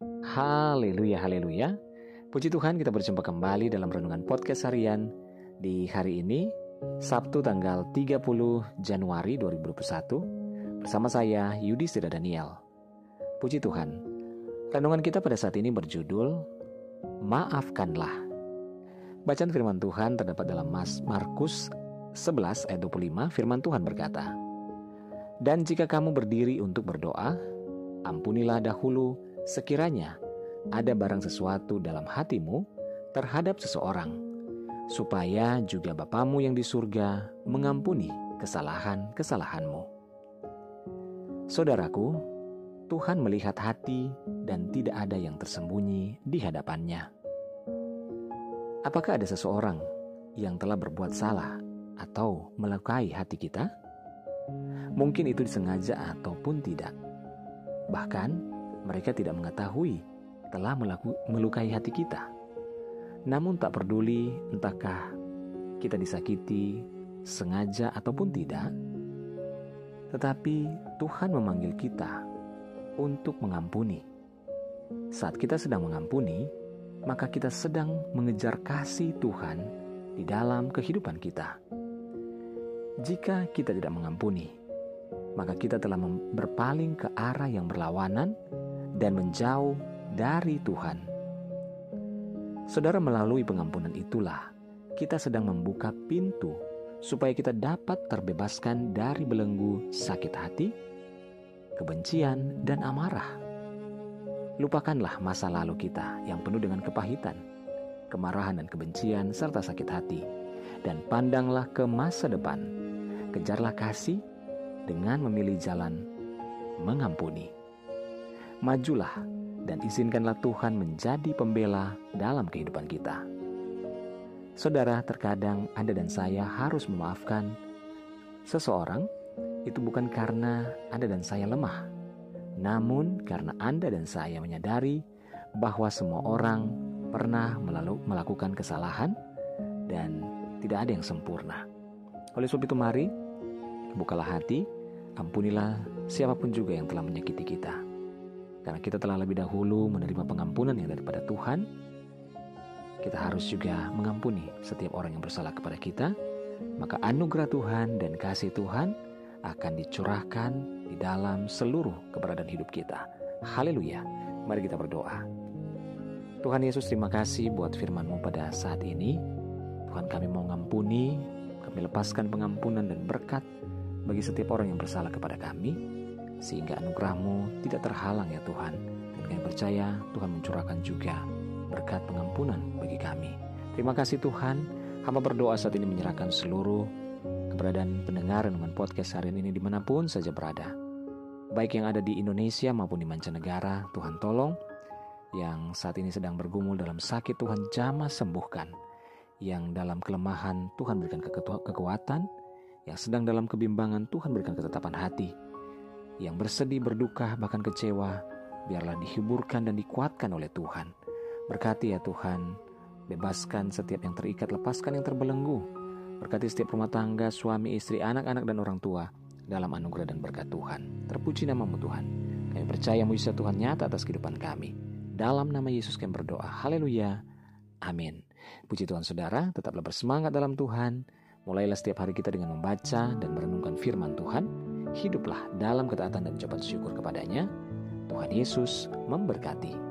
Haleluya, haleluya. Puji Tuhan kita berjumpa kembali dalam Renungan Podcast Harian di hari ini, Sabtu tanggal 30 Januari 2021, bersama saya Yudi Sida Daniel. Puji Tuhan, renungan kita pada saat ini berjudul Maafkanlah. Bacaan firman Tuhan terdapat dalam Mas Markus 11 ayat 25, firman Tuhan berkata, Dan jika kamu berdiri untuk berdoa, ampunilah dahulu sekiranya ada barang sesuatu dalam hatimu terhadap seseorang, supaya juga Bapamu yang di surga mengampuni kesalahan-kesalahanmu. Saudaraku, Tuhan melihat hati dan tidak ada yang tersembunyi di hadapannya. Apakah ada seseorang yang telah berbuat salah atau melukai hati kita? Mungkin itu disengaja ataupun tidak. Bahkan, mereka tidak mengetahui telah melukai hati kita. Namun tak peduli entahkah kita disakiti sengaja ataupun tidak, tetapi Tuhan memanggil kita untuk mengampuni. Saat kita sedang mengampuni, maka kita sedang mengejar kasih Tuhan di dalam kehidupan kita. Jika kita tidak mengampuni, maka kita telah berpaling ke arah yang berlawanan dan menjauh dari Tuhan. Saudara, melalui pengampunan itulah kita sedang membuka pintu supaya kita dapat terbebaskan dari belenggu sakit hati, kebencian, dan amarah. Lupakanlah masa lalu kita yang penuh dengan kepahitan, kemarahan, dan kebencian, serta sakit hati, dan pandanglah ke masa depan. Kejarlah kasih dengan memilih jalan mengampuni. Majulah dan izinkanlah Tuhan menjadi pembela dalam kehidupan kita. Saudara, terkadang Anda dan saya harus memaafkan seseorang itu bukan karena Anda dan saya lemah, namun karena Anda dan saya menyadari bahwa semua orang pernah melakukan kesalahan dan tidak ada yang sempurna. Oleh sebab itu mari bukalah hati, ampunilah siapa pun juga yang telah menyakiti kita. Karena kita telah lebih dahulu menerima pengampunan yang daripada Tuhan, kita harus juga mengampuni setiap orang yang bersalah kepada kita, maka anugerah Tuhan dan kasih Tuhan akan dicurahkan di dalam seluruh keberadaan hidup kita. Haleluya. Mari kita berdoa. Tuhan Yesus terima kasih buat firman-Mu pada saat ini. Tuhan kami mau mengampuni, kami lepaskan pengampunan dan berkat bagi setiap orang yang bersalah kepada kami sehingga anugerahmu tidak terhalang ya Tuhan. Dan kami percaya Tuhan mencurahkan juga berkat pengampunan bagi kami. Terima kasih Tuhan, hamba berdoa saat ini menyerahkan seluruh keberadaan pendengar dengan podcast hari ini di mana pun saja berada. Baik yang ada di Indonesia maupun di mancanegara, Tuhan tolong. Yang saat ini sedang bergumul dalam sakit Tuhan jamah sembuhkan. Yang dalam kelemahan Tuhan berikan kekuatan. Yang sedang dalam kebimbangan Tuhan berikan ketetapan hati yang bersedih, berduka, bahkan kecewa, biarlah dihiburkan dan dikuatkan oleh Tuhan. Berkati ya Tuhan, bebaskan setiap yang terikat, lepaskan yang terbelenggu. Berkati setiap rumah tangga, suami, istri, anak-anak, dan orang tua dalam anugerah dan berkat Tuhan. Terpuji namamu Tuhan. Kami percaya mujizat Tuhan nyata atas kehidupan kami. Dalam nama Yesus kami berdoa. Haleluya. Amin. Puji Tuhan saudara, tetaplah bersemangat dalam Tuhan. Mulailah setiap hari kita dengan membaca dan merenungkan firman Tuhan hiduplah dalam ketaatan dan ucapan syukur kepadanya. Tuhan Yesus memberkati.